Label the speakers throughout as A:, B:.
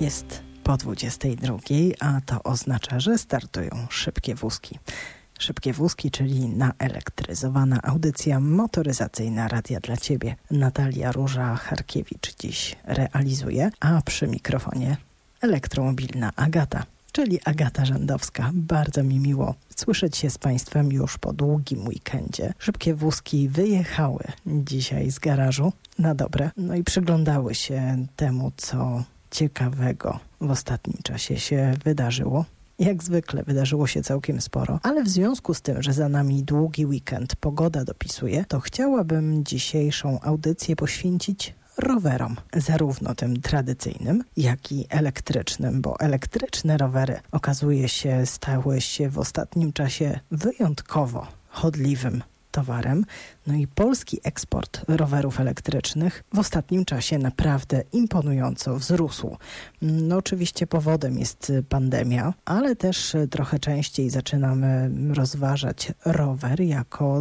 A: Jest po 22, a to oznacza, że startują szybkie wózki. Szybkie wózki, czyli naelektryzowana audycja motoryzacyjna Radia dla Ciebie. Natalia Róża-Charkiewicz dziś realizuje, a przy mikrofonie elektromobilna Agata, czyli Agata Rzędowska. Bardzo mi miło słyszeć się z Państwem już po długim weekendzie. Szybkie wózki wyjechały dzisiaj z garażu na dobre, no i przyglądały się temu, co ciekawego w ostatnim czasie się wydarzyło. Jak zwykle wydarzyło się całkiem sporo, ale w związku z tym, że za nami długi weekend, pogoda dopisuje, to chciałabym dzisiejszą audycję poświęcić rowerom, zarówno tym tradycyjnym, jak i elektrycznym, bo elektryczne rowery okazuje się stały się w ostatnim czasie wyjątkowo chodliwym towarem. No i polski eksport rowerów elektrycznych w ostatnim czasie naprawdę imponująco wzrósł. No oczywiście powodem jest pandemia, ale też trochę częściej zaczynamy rozważać rower jako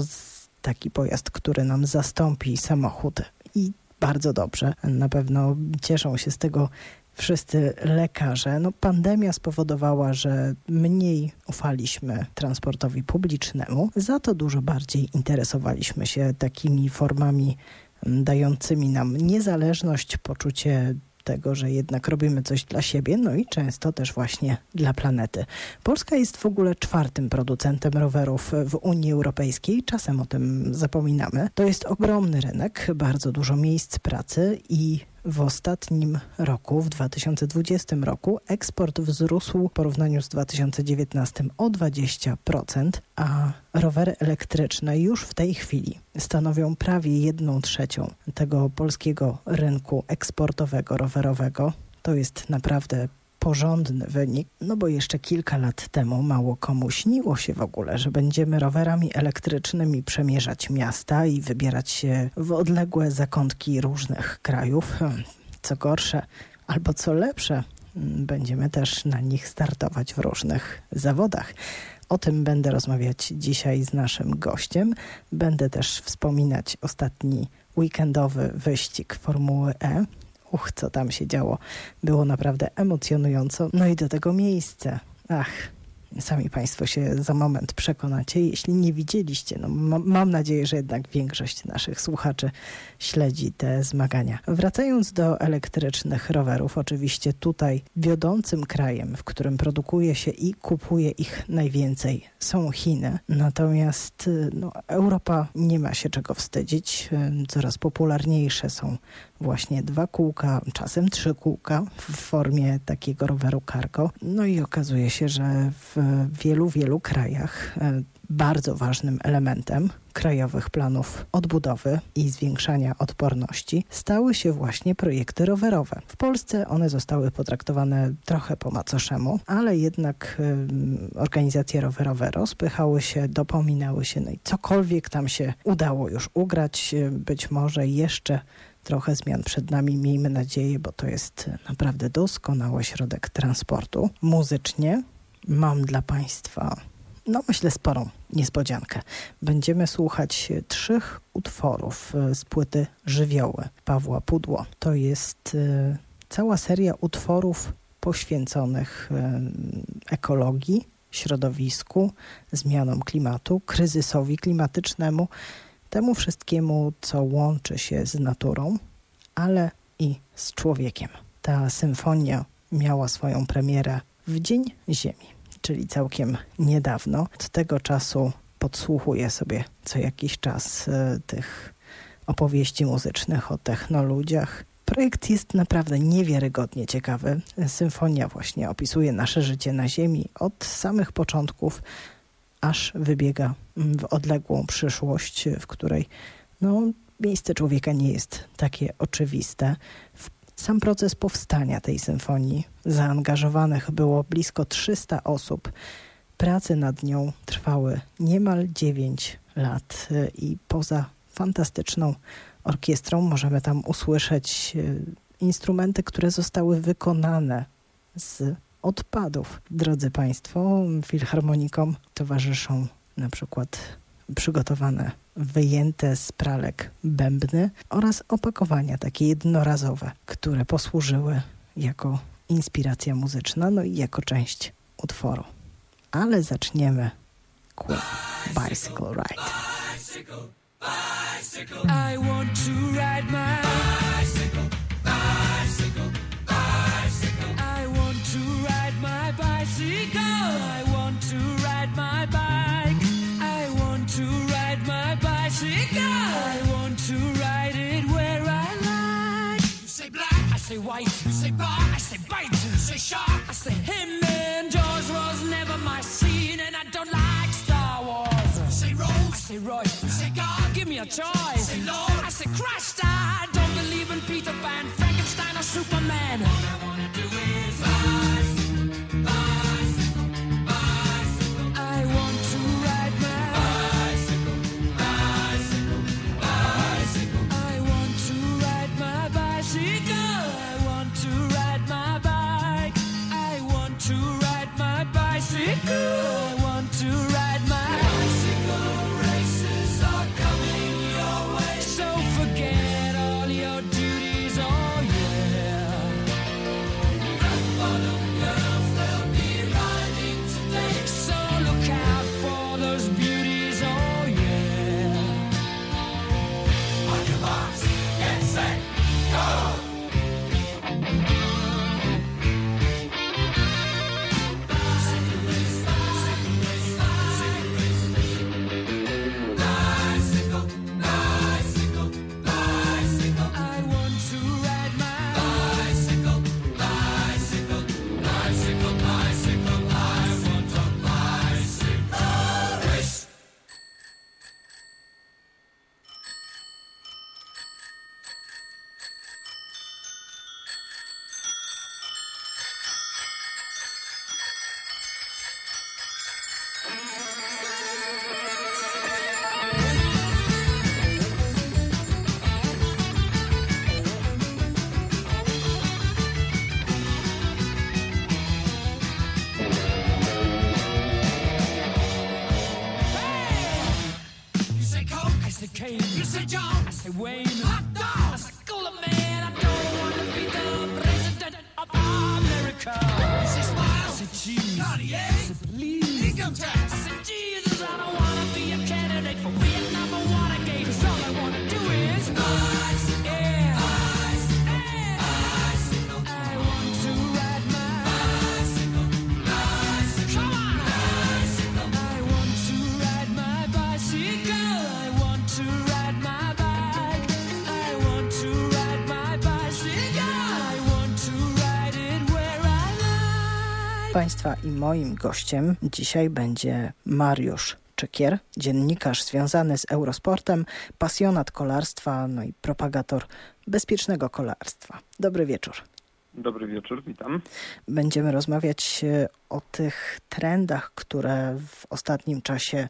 A: taki pojazd, który nam zastąpi samochód. I bardzo dobrze. Na pewno cieszą się z tego wszyscy lekarze. No, pandemia spowodowała, że mniej ufaliśmy transportowi publicznemu, za to dużo bardziej interesowaliśmy się takimi formami dającymi nam niezależność, poczucie tego, że jednak robimy coś dla siebie, no i często też właśnie dla planety. Polska jest w ogóle czwartym producentem rowerów w Unii Europejskiej, czasem o tym zapominamy. To jest ogromny rynek, bardzo dużo miejsc pracy i w ostatnim roku, w 2020 roku, eksport wzrósł w porównaniu z 2019 o 20%, a rowery elektryczne już w tej chwili stanowią prawie jedną trzecią tego polskiego rynku eksportowego rowerowego. To jest naprawdę porządny wynik, no bo jeszcze kilka lat temu mało komu śniło się w ogóle, że będziemy rowerami elektrycznymi przemierzać miasta i wybierać się w odległe zakątki różnych krajów. Hmm, co gorsze, albo co lepsze, hmm, będziemy też na nich startować w różnych zawodach. O tym będę rozmawiać dzisiaj z naszym gościem. Będę też wspominać ostatni weekendowy wyścig Formuły E, uch, co tam się działo. Było naprawdę emocjonująco. No i do tego miejsce. Ach, Sami Państwo się za moment przekonacie. Jeśli nie widzieliście, no ma, mam nadzieję, że jednak większość naszych słuchaczy śledzi te zmagania. Wracając do elektrycznych rowerów, oczywiście tutaj wiodącym krajem, w którym produkuje się i kupuje ich najwięcej, są Chiny. Natomiast no, Europa nie ma się czego wstydzić. Coraz popularniejsze są właśnie dwa kółka, czasem trzy kółka w formie takiego roweru cargo. No i okazuje się, że w wielu, wielu krajach e, bardzo ważnym elementem krajowych planów odbudowy i zwiększania odporności stały się właśnie projekty rowerowe. W Polsce one zostały potraktowane trochę po macoszemu, ale jednak organizacje rowerowe rozpychały się, dopominały się, no i cokolwiek tam się udało już ugrać, y, być może jeszcze trochę zmian przed nami, miejmy nadzieję, bo to jest naprawdę doskonały środek transportu. Muzycznie mam dla Państwa, no myślę, sporą niespodziankę. Będziemy słuchać trzech utworów e, z płyty Żywioły Pawła Pudło. To jest e, cała seria utworów poświęconych e, ekologii, środowisku, zmianom klimatu, kryzysowi klimatycznemu, temu wszystkiemu, co łączy się z naturą, ale i z człowiekiem. Ta symfonia miała swoją premierę w Dzień Ziemi, czyli całkiem niedawno. Od tego czasu podsłuchuję sobie co jakiś czas y, tych opowieści muzycznych o technoludziach. Projekt jest naprawdę niewiarygodnie ciekawy. Symfonia właśnie opisuje nasze życie na Ziemi od samych początków, aż wybiega w odległą przyszłość, w której no, miejsce człowieka nie jest takie oczywiste. Sam proces powstania tej symfonii zaangażowanych było blisko 300 osób. Prace nad nią trwały niemal 9 lat i poza fantastyczną orkiestrą możemy tam usłyszeć e, instrumenty, które zostały wykonane z odpadów. Drodzy Państwo, filharmonikom towarzyszą na przykład przygotowane wyjęte z pralek bębny oraz opakowania takie jednorazowe, które posłużyły jako
B: inspiracja muzyczna, no i jako część utworu. Ale zaczniemy Queen Bicycle Ride. Bicycle, bicycle. Say. You say God, give me a choice. say Lord, I say Christ. I don't believe in Peter Pan, Frankenstein, or Superman. Państwa i moim gościem dzisiaj będzie Mariusz Czykier, dziennikarz związany z Eurosportem, pasjonat kolarstwa, no i propagator bezpiecznego kolarstwa. Dobry wieczór.
C: Dobry wieczór, witam.
B: Będziemy rozmawiać e, o tych trendach, które w ostatnim czasie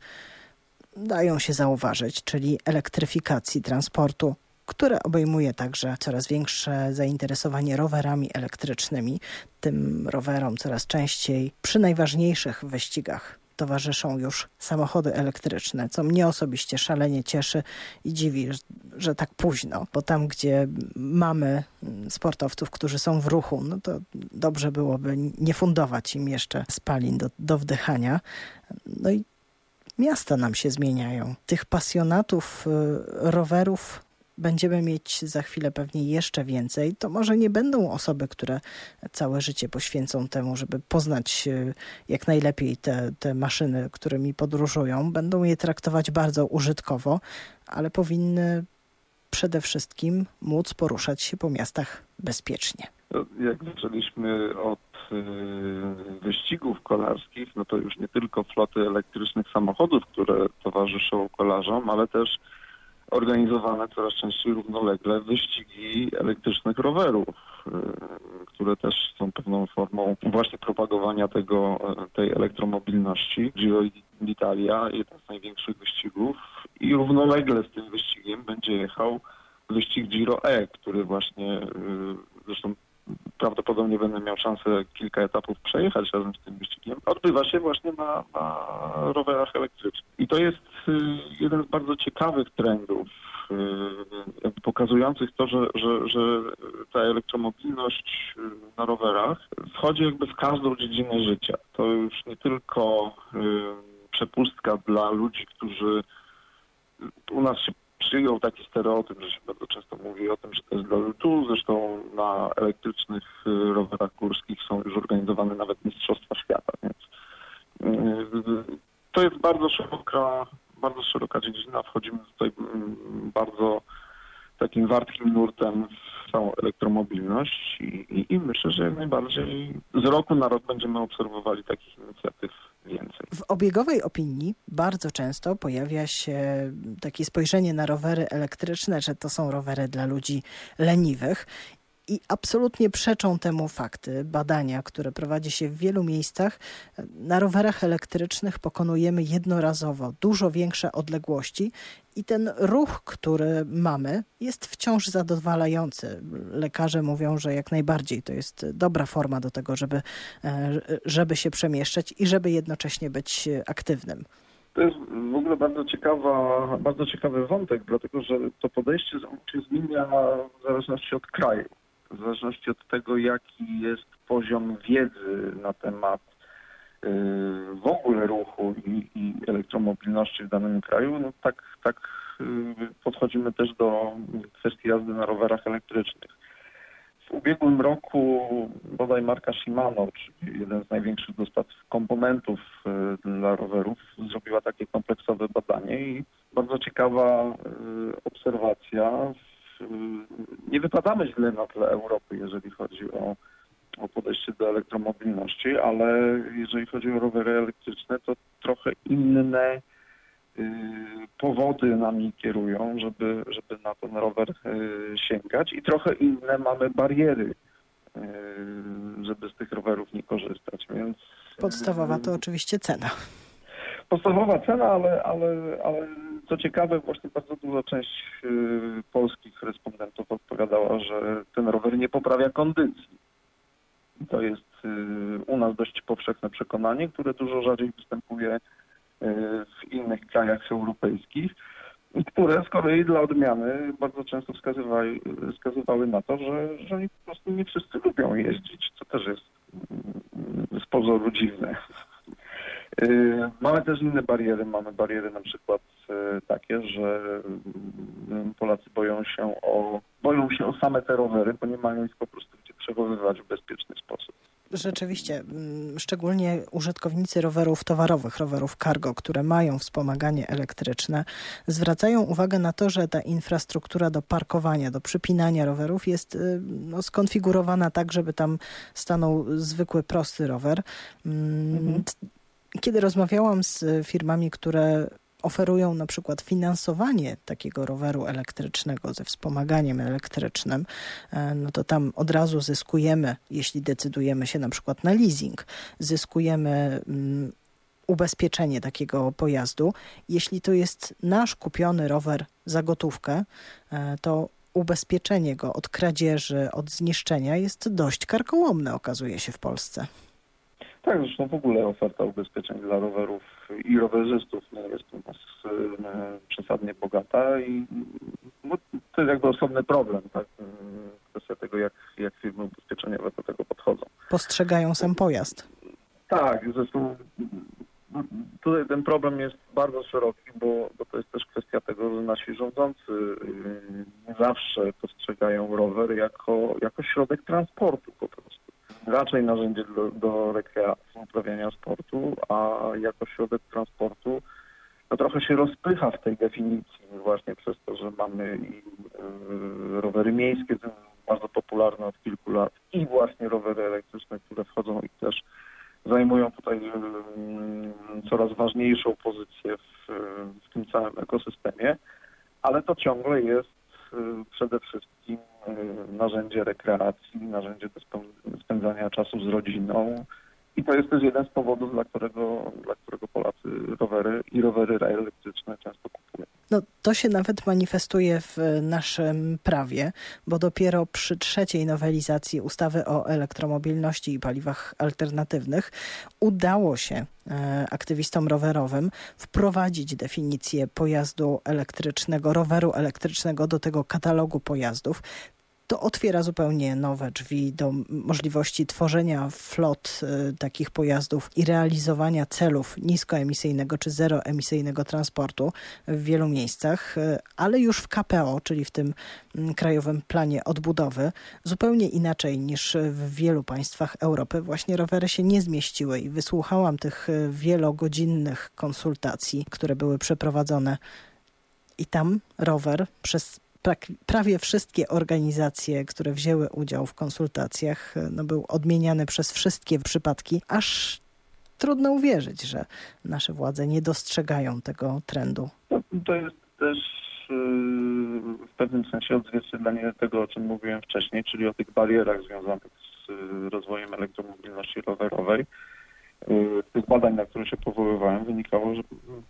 B: dają się zauważyć, czyli elektryfikacji transportu, które obejmuje także coraz większe zainteresowanie rowerami elektrycznymi. Tym rowerom coraz częściej przy najważniejszych wyścigach towarzyszą już samochody elektryczne, co mnie osobiście szalenie cieszy i dziwi, że, tak późno, bo tam, gdzie mamy sportowców, którzy są w ruchu, no to dobrze byłoby nie fundować im jeszcze spalin do, do wdychania. No i miasta nam się zmieniają. Tych pasjonatów y, rowerów będziemy mieć za chwilę pewnie jeszcze więcej. To może nie będą osoby, które całe życie poświęcą temu, żeby poznać y, jak najlepiej te, te maszyny, którymi podróżują. Będą je traktować bardzo użytkowo, ale powinny przede wszystkim móc poruszać się po miastach bezpiecznie.
C: Jak zaczęliśmy od y, wyścigów kolarskich, no to już nie tylko floty elektrycznych samochodów, które towarzyszą kolarzom, ale też organizowane coraz częściej równolegle wyścigi elektrycznych rowerów, y, które też są pewną formą właśnie propagowania tego, y, tej elektromobilności. Giro d'Italia, jeden z największych wyścigów i równolegle z tym wyścigiem będzie jechał wyścig Giro E, który właśnie y, zresztą prawdopodobnie będę miał szansę kilka etapów przejechać razem z tym wyścigiem, odbywa się właśnie na, na rowerach elektrycznych. I to jest y, jeden z bardzo ciekawych trendów y, pokazujących to, że, że, że ta elektromobilność na rowerach wchodzi jakby w każdą dziedzinę życia. To już nie tylko przepustka dla ludzi, którzy u nas się przyjął taki stereotyp, że się bardzo często mówi o tym, że to jest dla ludu. Zresztą na elektrycznych rowerach górskich są już organizowane nawet mistrzostwa świata, więc to jest bardzo szeroka, bardzo szeroka dziedzina. Wchodzimy tutaj mm, bardzo takim wartkim nurtem w całą elektromobilność i, i, i, myślę, że najbardziej z roku na rok będziemy obserwowali takich inicjatyw.
A: W obiegowej opinii bardzo często pojawia się takie spojrzenie na rowery elektryczne, że to są rowery dla ludzi leniwych i absolutnie przeczą temu fakty, badania, które prowadzi się w wielu miejscach. Na rowerach elektrycznych pokonujemy jednorazowo dużo większe odległości i ten ruch, który mamy, jest wciąż zadowalający. Lekarze mówią, że jak najbardziej to jest dobra forma do tego, żeby, e, żeby się przemieszczać i żeby jednocześnie być aktywnym.
C: To jest w ogóle bardzo ciekawa, bardzo ciekawy wątek, dlatego że to podejście się zmienia w zależności od kraju w zależności od tego, jaki jest poziom wiedzy na temat w ogóle ruchu i, i elektromobilności w danym kraju, no tak, tak y, podchodzimy też do kwestii jazdy na rowerach elektrycznych. W ubiegłym roku bodaj marka Shimano, czyli jeden z największych dostawców komponentów y, dla rowerów, zrobiła takie kompleksowe badanie i bardzo ciekawa obserwacja nie wypadamy źle na tle Europy, jeżeli chodzi o, o podejście do elektromobilności, ale jeżeli chodzi o rowery elektryczne, to trochę inne y, powody nami kierują, żeby, żeby na ten rower y, sięgać i trochę inne mamy bariery, y, żeby z tych rowerów nie korzystać. Więc
A: Podstawowa to oczywiście cena
C: podstawowa cena, ale, ale, ale co ciekawe, właśnie bardzo duża część polskich respondentów odpowiadała, że ten rower nie poprawia kondycji. To jest y, u nas dość powszechne przekonanie, które dużo rzadziej występuje y, w innych krajach europejskich i które z kolei dla odmiany bardzo często wskazywały, wskazywały na to, że, że po prostu nie wszyscy lubią jeździć, co też jest mm, z pozoru dziwne. Y, mamy też inne bariery. Mamy bariery na przykład y, takie, że mm, Polacy boją się o, boją się o same te rowery, bo nie mają ich po prostu gdzie przechowywać w bezpieczny sposób.
A: Rzeczywiście, mm, szczególnie użytkownicy rowerów towarowych, rowerów cargo, które mają wspomaganie elektryczne, zwracają uwagę na to, że ta infrastruktura do parkowania, do przypinania rowerów jest y, no, skonfigurowana tak, żeby tam stanął zwykły, prosty rower. Mm, mhm. Kiedy rozmawiałam z firmami, które oferują na przykład finansowanie takiego roweru elektrycznego ze wspomaganiem elektrycznym, e, no to tam od razu zyskujemy, jeśli decydujemy się na przykład na leasing, zyskujemy mm, ubezpieczenie takiego pojazdu. Jeśli to jest nasz kupiony rower za gotówkę, e, to ubezpieczenie go od kradzieży, od zniszczenia jest dość karkołomne, okazuje się w Polsce.
C: Tak, zresztą w ogóle oferta ubezpieczeń dla rowerów i rowerzystów no, jest u nas e, przesadnie bogata i no, to jest jakby osobny problem, tak? Kwestia tego, jak, jak firmy ubezpieczeniowe do tego podchodzą.
A: Postrzegają sam pojazd.
C: Tak, zresztą no, tutaj ten problem jest bardzo szeroki, bo, bo to jest też kwestia tego, że nasi rządzący nie zawsze postrzegają rower jako, jako środek transportu po prostu raczej narzędzie do, do rekreacji, uprawiania sportu, a jako środek transportu no trochę się rozpycha w tej definicji właśnie przez to, że mamy i y, rowery miejskie, bardzo popularne od kilku lat i właśnie rowery elektryczne, które wchodzą i też zajmują tutaj y, coraz ważniejszą pozycję w, w tym całym ekosystemie, ale to ciągle jest przede wszystkim narzędzie rekreacji, narzędzie do spędzania czasu z rodziną. I to jest też jeden z powodów, dla którego, dla którego Polacy rowery i rowery elektryczne często kupują.
A: No, to się nawet manifestuje w naszym prawie, bo dopiero przy trzeciej nowelizacji ustawy o elektromobilności i paliwach alternatywnych udało się e, aktywistom rowerowym wprowadzić definicję pojazdu elektrycznego, roweru elektrycznego do tego katalogu pojazdów to otwiera zupełnie nowe drzwi do możliwości tworzenia flot y, takich pojazdów i realizowania celów niskoemisyjnego czy zeroemisyjnego transportu w wielu miejscach, y, ale już w KPO, czyli w tym y, Krajowym Planie Odbudowy, zupełnie inaczej niż w wielu państwach Europy. Właśnie rowery się nie zmieściły i wysłuchałam tych y, wielogodzinnych konsultacji, które były przeprowadzone i tam rower przez prawie wszystkie organizacje, które wzięły udział w konsultacjach, no był odmieniany przez wszystkie przypadki, aż trudno uwierzyć, że nasze władze nie dostrzegają tego trendu.
C: No, to jest też yy, w pewnym sensie odzwierciedlenie tego, o czym mówiłem wcześniej, czyli o tych barierach związanych z yy, rozwojem elektromobilności rowerowej. Y, tych badań, na które się powoływałem, wynikało, że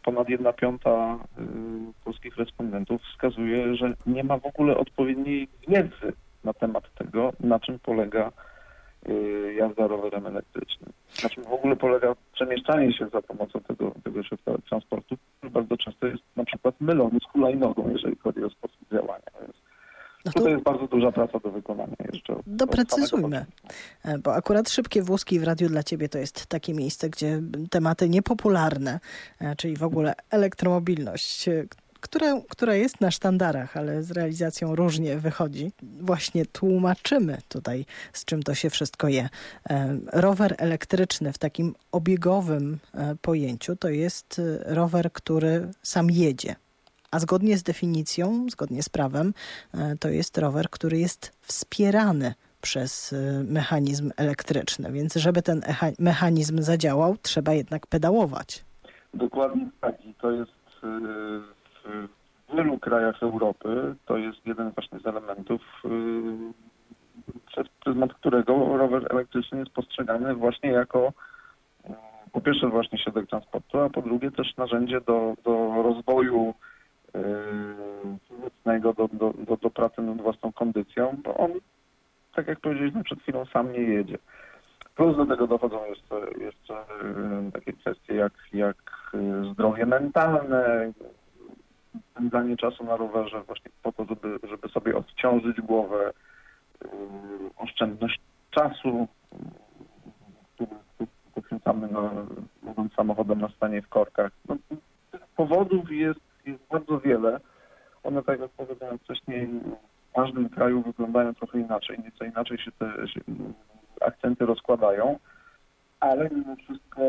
C: ponad jedna piąta y, polskich respondentów wskazuje, że nie ma w ogóle odpowiedniej wiedzy na temat tego, na czym polega y, jazda rowerem elektrycznym. Na czym w ogóle polega przemieszczanie się za pomocą tego, tego środka transportu, który bardzo często jest na przykład mylony z hulajnogą, jeżeli chodzi o sposób działania. Więc no to... Tutaj jest bardzo duża praca do wykonania jeszcze.
A: Doprecyzujmy, e, bo akurat szybkie wózki w Radiu dla Ciebie to jest takie miejsce, gdzie tematy niepopularne, e, czyli w ogóle elektromobilność, e, która, która jest na sztandarach, ale z realizacją różnie wychodzi. Właśnie tłumaczymy tutaj, z czym to się wszystko je. Rower elektryczny w takim obiegowym pojęciu to jest rower, który sam jedzie. A zgodnie z definicją, zgodnie z prawem, e, to jest rower, który jest wspierany przez e, mechanizm elektryczny. Więc żeby ten mechanizm zadziałał, trzeba jednak pedałować.
C: Dokładnie tak. I to jest e, w wielu krajach Europy, to jest jeden właśnie z elementów, przez pryzmat którego rower elektryczny jest postrzegany właśnie jako po pierwsze właśnie środek transportu, a po drugie też narzędzie do, do rozwoju fizycznego do, do, do, do pracy nad własną kondycją, bo on, tak jak powiedzieliśmy przed chwilą, sam nie jedzie. Plus do tego dochodzą jeszcze, jeszcze y, takie kwestie jak, jak y, zdrowie mentalne, spędzanie czasu na rowerze właśnie po to, żeby, żeby sobie odciążyć głowę, y, oszczędność czasu, który poświęcamy na, samochodem na stanie w korkach. No, powodów jest jest bardzo wiele. One, tak jak powiedziałem wcześniej, w każdym kraju wyglądają trochę inaczej, nieco inaczej się te się, akcenty rozkładają, ale mimo wszystko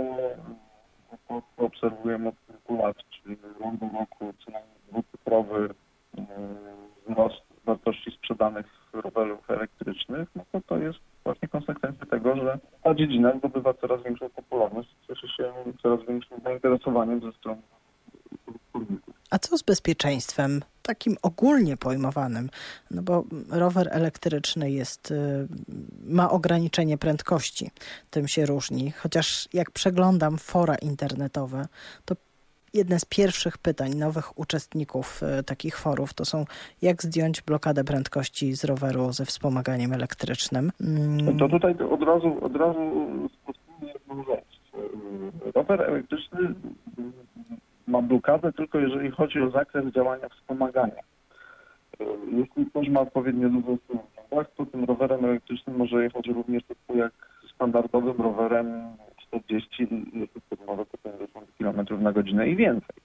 C: to, co obserwujemy od kilku lat, czyli rok do roku co najmniej dwucyfrowy wzrost wartości sprzedanych rowerów elektrycznych, no to to jest właśnie konsekwencja tego, że ta dziedzina zdobywa coraz większą popularność, cieszy się coraz większym zainteresowaniem ze strony
A: a co z bezpieczeństwem, takim ogólnie pojmowanym? No bo rower elektryczny jest, y, ma ograniczenie prędkości, tym się różni. Chociaż jak przeglądam fora internetowe, to jedne z pierwszych pytań nowych uczestników y, takich forów to są jak zdjąć blokadę prędkości z roweru ze wspomaganiem elektrycznym.
C: Mm. To tutaj od razu, od razu rzecz. Rower elektryczny ma blokadę tylko jeżeli chodzi o zakres działania wspomagania. E, jeśli ktoś ma odpowiednio dużo tak, to tym rowerem elektrycznym może jechać również tak jak standardowym rowerem 40, nawet 50 km na godzinę i więcej.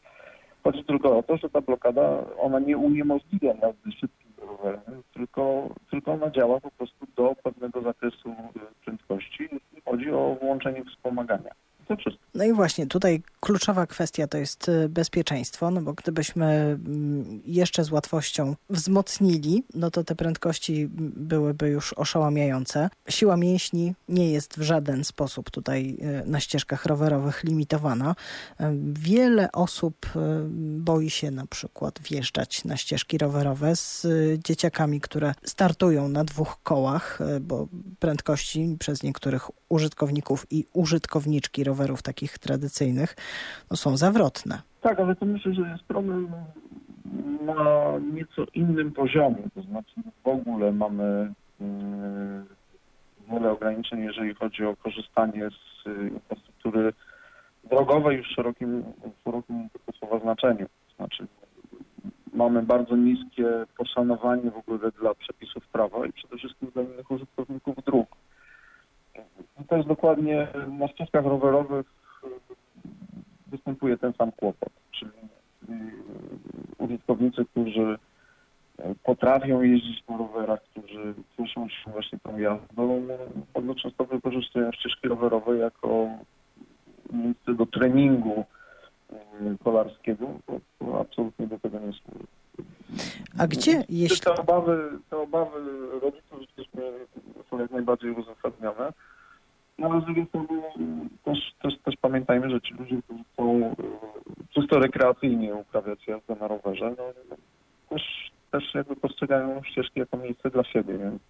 C: Chodzi tylko o to, że ta blokada, ona nie uniemożliwia jazdy szybkim rowerem, tylko, tylko ona działa po prostu do pewnego zakresu prędkości, jeśli chodzi o włączenie wspomagania.
A: No i właśnie tutaj kluczowa kwestia to jest y, bezpieczeństwo, no bo gdybyśmy mm, jeszcze z łatwością wzmocnili, no to te prędkości byłyby już oszałamiające. Siła mięśni nie jest w żaden sposób tutaj y, na ścieżkach rowerowych limitowana. Y, wiele osób boi się na przykład wjeżdżać na ścieżki rowerowe z dzieciakami, które startują na dwóch kołach, bo prędkości przez niektórych użytkowników i użytkowniczki rowerów takich tradycyjnych no, są zawrotne.
C: Tak, ale to myślę, że jest problem na nieco innym poziomie, to znaczy w ogóle mamy wiele ograniczeń, jeżeli chodzi o korzystanie z infrastruktury drogowej już w szerokim, w szerokim słowa znaczeniu. To znaczy mamy bardzo niskie poszanowanie w ogóle dla przepisów prawa i przede wszystkim dla innych użytkowników dróg. I to jest dokładnie na ścieżkach rowerowych występuje ten sam kłopot, czyli y, użytkownicy, którzy potrafią jeździć na rowerach, którzy cieszą się właśnie tą jazdą, bardzo często wykorzystują ścieżki rowerowe jako miejsce do treningu y, kolarskiego, to absolutnie do tego nie służy.
A: A gdzie, jeśli...
C: Te obawy, te obawy rodziców są jak najbardziej uzasadnione. No ale z drugiej strony też, też, też pamiętajmy, że ci ludzie, którzy chcą y, czysto rekreacyjnie uprawiać jazdę na rowerze, no, też, też jakby postrzegają ścieżki jako miejsce dla siebie, więc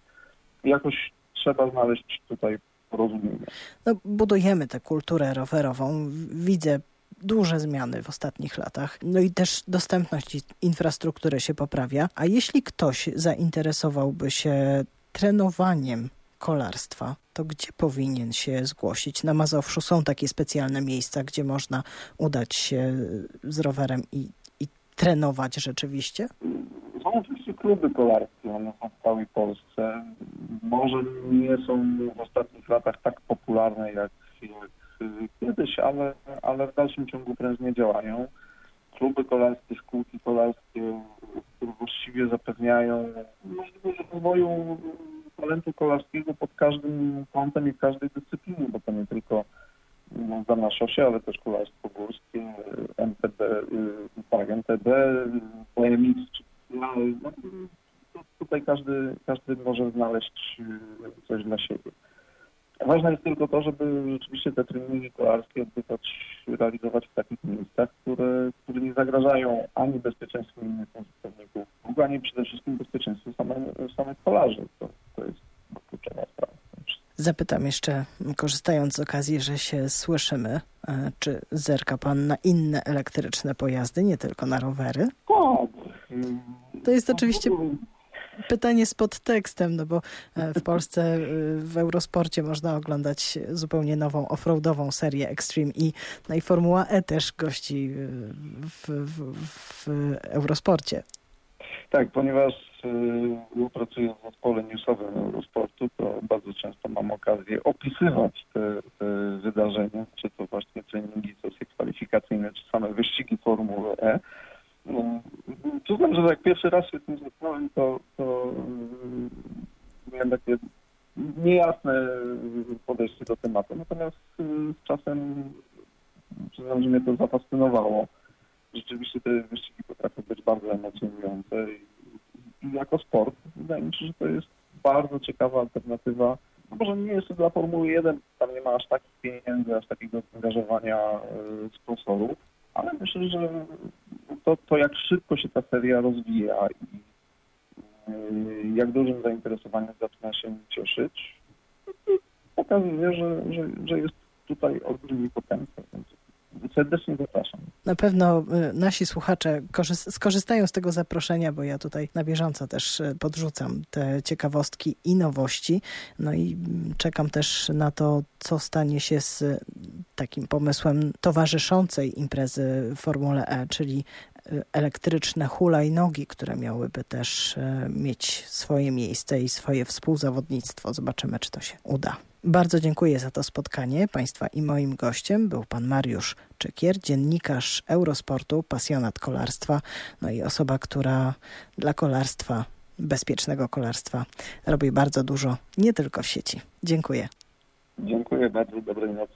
C: jakoś trzeba znaleźć tutaj porozumienie.
A: No, budujemy tę kulturę rowerową. Widzę duże zmiany w ostatnich latach. No i też dostępność infrastruktury się poprawia. A jeśli ktoś zainteresowałby się trenowaniem kolarstwa, to gdzie powinien się zgłosić? Na Mazowszu są takie specjalne miejsca, gdzie można udać się z rowerem i, i trenować rzeczywiście?
C: Są oczywiście kluby kolarskie, one są w całej Polsce. Może nie są w ostatnich latach tak popularne jak, jak kiedyś, ale, ale w dalszym ciągu prężnie działają. Kluby kolarskie, szkółki kolarskie, które właściwie zapewniają możliwość rozwoju talentu kolarskiego pod każdym kątem i w każdej dyscyplinie, bo to nie tylko jazda na szosie, ale też kolarstwo górskie, MTB, y, tak, MTB, BMX, no, tutaj każdy, każdy może znaleźć y, coś dla siebie. Ważne jest tylko to, żeby rzeczywiście te treningi kolarskie odbywać, realizować w takich miejscach, które, które nie zagrażają ani bezpieczeństwu innych użytkowników ani przede wszystkim bezpieczeństwu samych, samych kolarzy. To, to jest kluczowa sprawa.
A: Zapytam jeszcze, korzystając z okazji, że się słyszymy, e, czy zerka pan na inne elektryczne pojazdy, nie tylko na rowery?
C: Tak.
A: To jest oczywiście pytanie z podtekstem, no bo e, w Polsce e, w Eurosporcie można oglądać zupełnie nową offroadową serię Extreme E. No i Formuła E też gości w, w, w Eurosporcie.
C: Tak, ponieważ y, pracuję w zespole newsowym Eurosportu, to bardzo często mam okazję opisywać te, te wydarzenia, czy to właśnie treningi, sesje kwalifikacyjne, czy same wyścigi Formuły E. No, przyznam, że jak pierwszy raz się tym zetknąłem, to, to y, miałem takie niejasne podejście do tematu. Natomiast y, z czasem przyznam, że mnie to zafascynowało. Rzeczywiście te wyścigi potrafią być bardzo emocjonujące i, i jako sport wydaje mi się, że to jest bardzo ciekawa alternatywa. No może nie jest to dla Formuły 1, tam nie ma aż takich pieniędzy, aż takiego zaangażowania y, sponsorów, ale myślę, że to, to jak szybko się ta seria rozwija i y, jak dużym zainteresowaniem zaczyna się cieszyć, pokazuje, że, że, że jest tutaj olbrzymi potencjał. Serdecznie zapraszam.
A: Na pewno y, nasi słuchacze skorzystają z tego zaproszenia, bo ja tutaj na bieżąco też y, podrzucam te ciekawostki i nowości. No i mm, czekam też na to, co stanie się z takim pomysłem towarzyszącej imprezy Formule E, czyli y, elektryczne hulajnogi, które miałyby też mieć swoje miejsce i swoje współzawodnictwo. Zobaczymy, czy to się uda. Bardzo dziękuję za to spotkanie Państwa i moim gościem był Pan Mariusz Czykier, dziennikarz Eurosportu, pasjonat kolarstwa, no i osoba, która dla kolarstwa, bezpiecznego kolarstwa robi bardzo dużo, nie tylko w sieci. Dziękuję.
C: Dziękuję bardzo, dobrej nocy.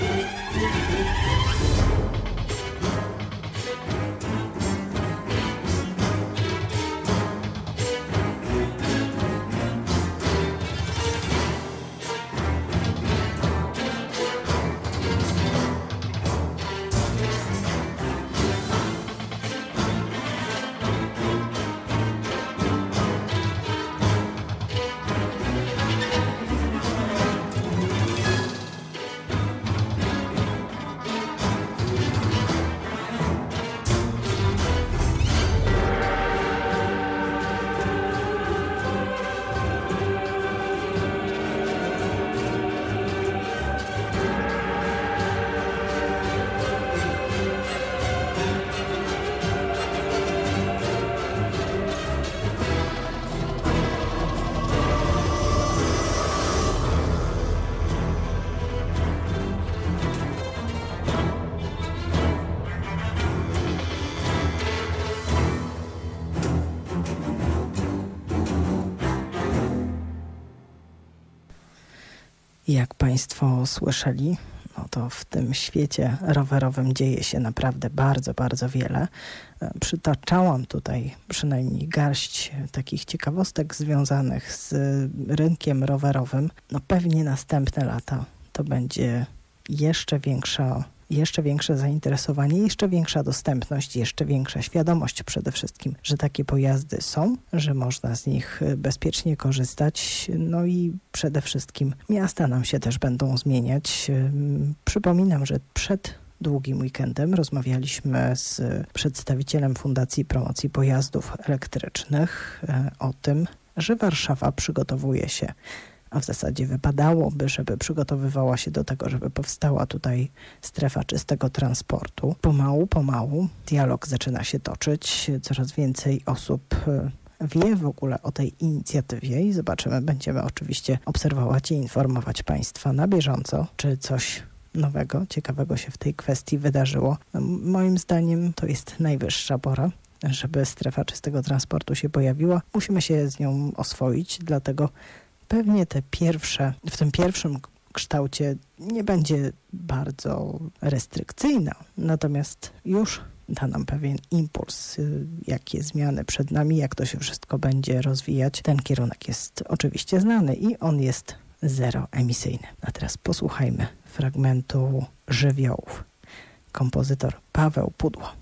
A: Música Jak Państwo słyszeli, no to w tym świecie rowerowym dzieje się naprawdę bardzo, bardzo wiele. E, przytaczałam tutaj przynajmniej garść takich ciekawostek związanych z rynkiem rowerowym. No pewnie następne lata to będzie jeszcze większa jeszcze większe zainteresowanie, jeszcze większa dostępność, jeszcze większa świadomość przede wszystkim, że takie pojazdy są, że można z nich bezpiecznie korzystać. No i przede wszystkim miasta nam się też będą zmieniać. Przypominam, że przed długim weekendem rozmawialiśmy z przedstawicielem Fundacji Promocji Pojazdów Elektrycznych e, o tym, że Warszawa przygotowuje się a w zasadzie wypadałoby, żeby przygotowywała się do tego, żeby powstała tutaj strefa czystego transportu. Pomału, pomału dialog zaczyna się toczyć. Coraz więcej osób e, wie w ogóle o tej inicjatywie i zobaczymy, będziemy oczywiście obserwować i informować Państwa na bieżąco, czy coś nowego, ciekawego się w tej kwestii wydarzyło. No, moim zdaniem to jest najwyższa pora, żeby strefa czystego transportu się pojawiła. Musimy się z nią oswoić, dlatego pewnie te pierwsze, w tym pierwszym kształcie nie będzie bardzo restrykcyjna, natomiast już da nam pewien impuls, y, jakie zmiany przed nami, jak to się wszystko będzie rozwijać. Ten kierunek jest oczywiście znany i on jest zeroemisyjny. A teraz posłuchajmy fragmentu żywiołów. Kompozytor Paweł Pudło.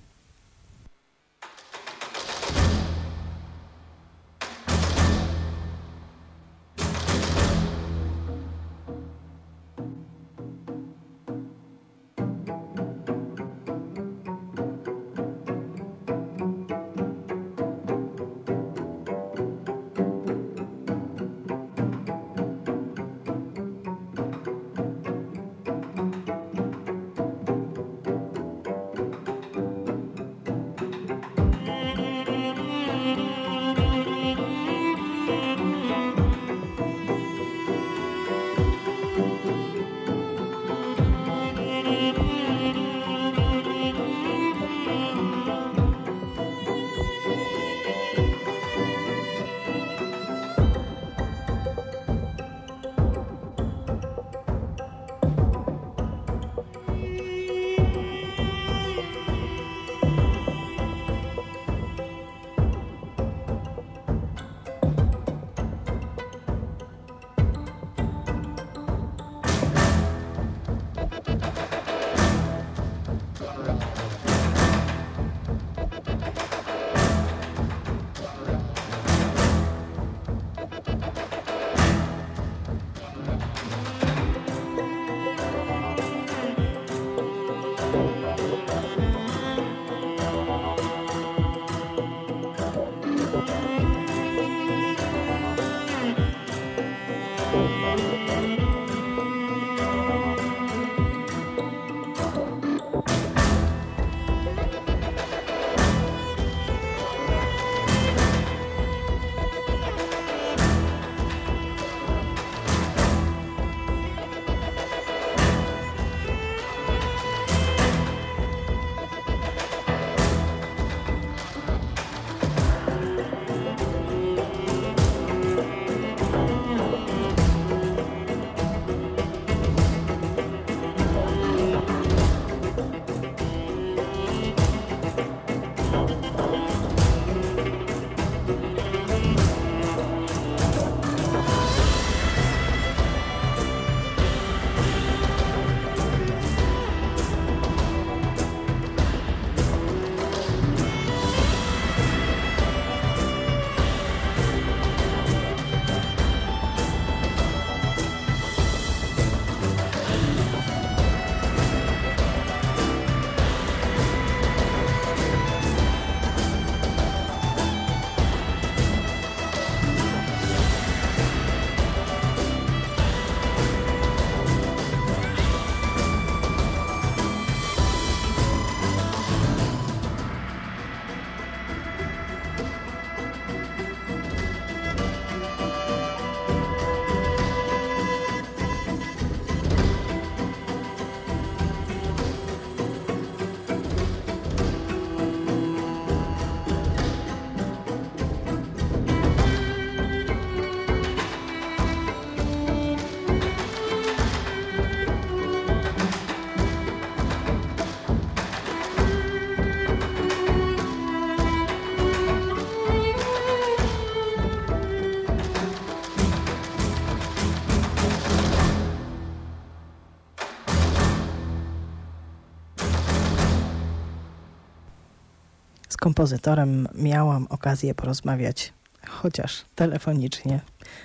A: Kompozytorem miałam okazję porozmawiać chociaż telefonicznie.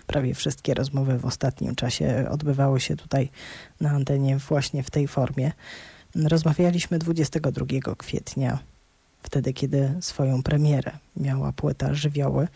A: Prawie wszystkie rozmowy w ostatnim czasie odbywały się tutaj na antenie właśnie w tej formie. Rozmawialiśmy 22 kwietnia, wtedy kiedy swoją premierę miała płyta Żywioły.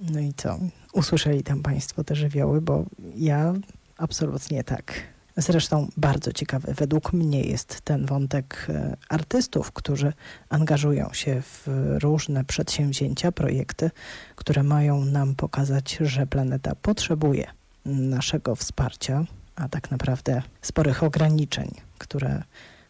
A: No i co? Usłyszeli tam Państwo te żywioły, bo ja absolutnie tak. Zresztą bardzo ciekawy według mnie jest ten wątek e, artystów, którzy angażują się w różne przedsięwzięcia, projekty, które mają nam pokazać, że planeta potrzebuje naszego wsparcia, a tak naprawdę sporych ograniczeń, które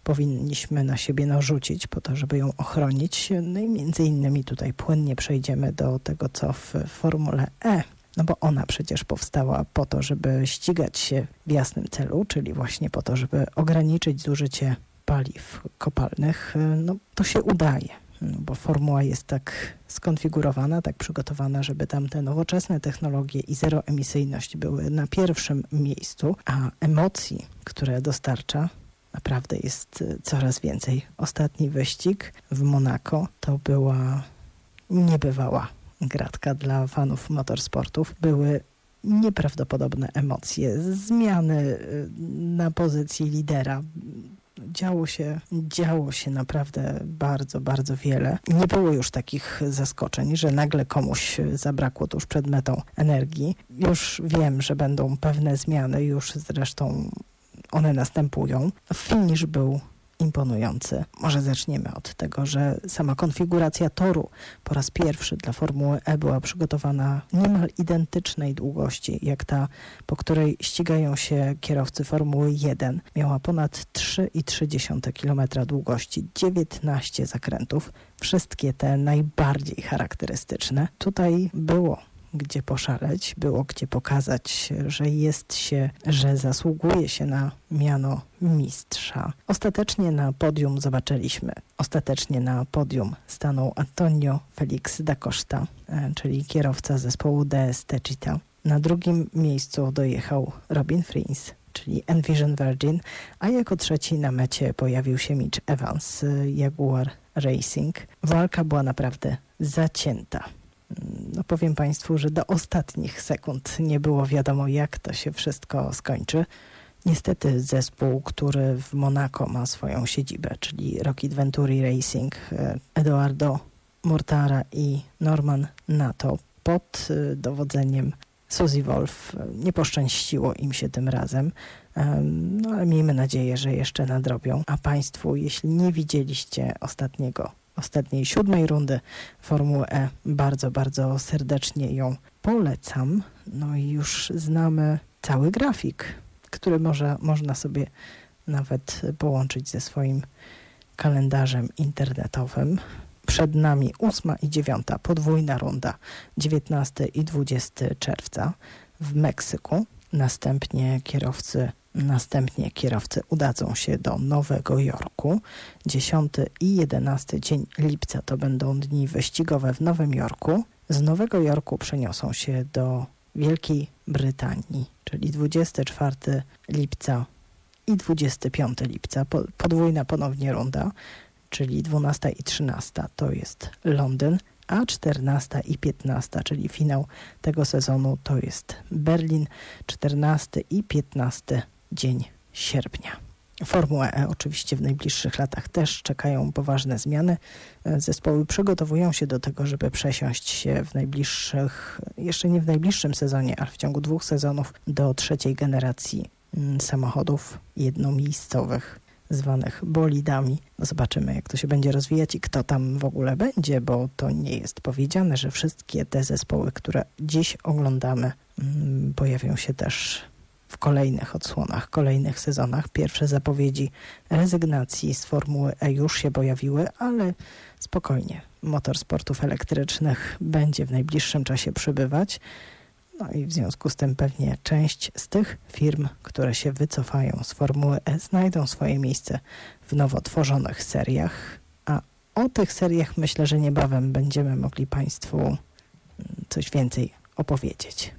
A: powinniśmy na siebie narzucić po to, żeby ją ochronić. No i między innymi tutaj płynnie przejdziemy do tego, co w Formule E no bo ona przecież powstała po to, żeby ścigać się w jasnym celu, czyli właśnie po to, żeby ograniczyć zużycie paliw kopalnych. No to się udaje. No bo formuła jest tak skonfigurowana, tak przygotowana, żeby tam te nowoczesne technologie i zeroemisyjność były na pierwszym miejscu, a emocji, które dostarcza, naprawdę jest coraz więcej. Ostatni wyścig w Monako to była niebywała gratka dla fanów motorsportów. Były nieprawdopodobne emocje, zmiany y, na pozycji lidera. Działo się, działo się naprawdę bardzo, bardzo wiele. Nie było już takich zaskoczeń, że nagle komuś zabrakło tuż przed metą energii. Już wiem, że będą pewne zmiany, już zresztą one następują. Finisz był imponujący. Może zaczniemy od tego, że sama konfiguracja toru po raz pierwszy dla Formuły E była przygotowana niemal identycznej długości jak ta, po której ścigają się kierowcy Formuły 1. Miała ponad 3,3 km długości, 19 zakrętów, wszystkie te najbardziej charakterystyczne. Tutaj było gdzie poszaleć, było gdzie pokazać, że jest się, że zasługuje się na miano mistrza. Ostatecznie na podium zobaczyliśmy. Ostatecznie na podium stanął Antonio Felix da Costa, e, czyli kierowca zespołu DS Techita. Na drugim miejscu dojechał Robin Frins, czyli Envision Virgin, a jako trzeci na mecie pojawił się Mitch Evans, e, Jaguar Racing. Walka była naprawdę zacięta no powiem Państwu, że do ostatnich sekund nie było wiadomo, jak to się wszystko skończy. Niestety zespół, który w Monako ma swoją siedzibę, czyli Rocket Venturi Racing, e, Eduardo Mortara i Norman Nato pod e, dowodzeniem Suzy Wolf. E, nie poszczęściło im się tym razem, no ale miejmy nadzieję, że jeszcze nadrobią. A Państwu, jeśli nie widzieliście ostatniego ostatniej siódmej rundy Formuły E. Bardzo, bardzo serdecznie ją polecam. No i już znamy cały grafik, który może, można sobie nawet połączyć ze swoim kalendarzem internetowym. Przed nami ósma i dziewiąta podwójna runda, 19 i 20 czerwca w Meksyku. Następnie kierowcy Następnie kierowcy udadzą się do Nowego Jorku. 10 i 11 dzień lipca to będą dni wyścigowe w Nowym Jorku. Z Nowego Jorku przeniosą się do Wielkiej Brytanii, czyli 24 lipca i 25 lipca. Podwójna ponownie runda, czyli 12 i 13 to jest Londyn, a 14 i 15, czyli finał tego sezonu to jest Berlin, 14 i 15 dzień sierpnia. Formuła E oczywiście w najbliższych latach też czekają poważne zmiany. E, zespoły przygotowują się do tego, żeby przesiąść się w najbliższych, jeszcze nie w najbliższym sezonie, ale w ciągu dwóch sezonów do trzeciej generacji mm, samochodów jednomiejscowych zwanych bolidami. Zobaczymy, jak to się będzie rozwijać i kto tam w ogóle będzie, bo to nie jest powiedziane, że wszystkie te zespoły, które dziś oglądamy, mm, pojawią się też w kolejnych odsłonach, kolejnych sezonach. Pierwsze zapowiedzi rezygnacji z Formuły E już się pojawiły, ale spokojnie. Motorsportów elektrycznych będzie w najbliższym czasie przybywać. No i w związku z tym pewnie część z tych firm, które się wycofają z Formuły E, znajdą swoje miejsce w nowo tworzonych seriach. A o tych seriach myślę, że niebawem będziemy mogli Państwu coś więcej opowiedzieć.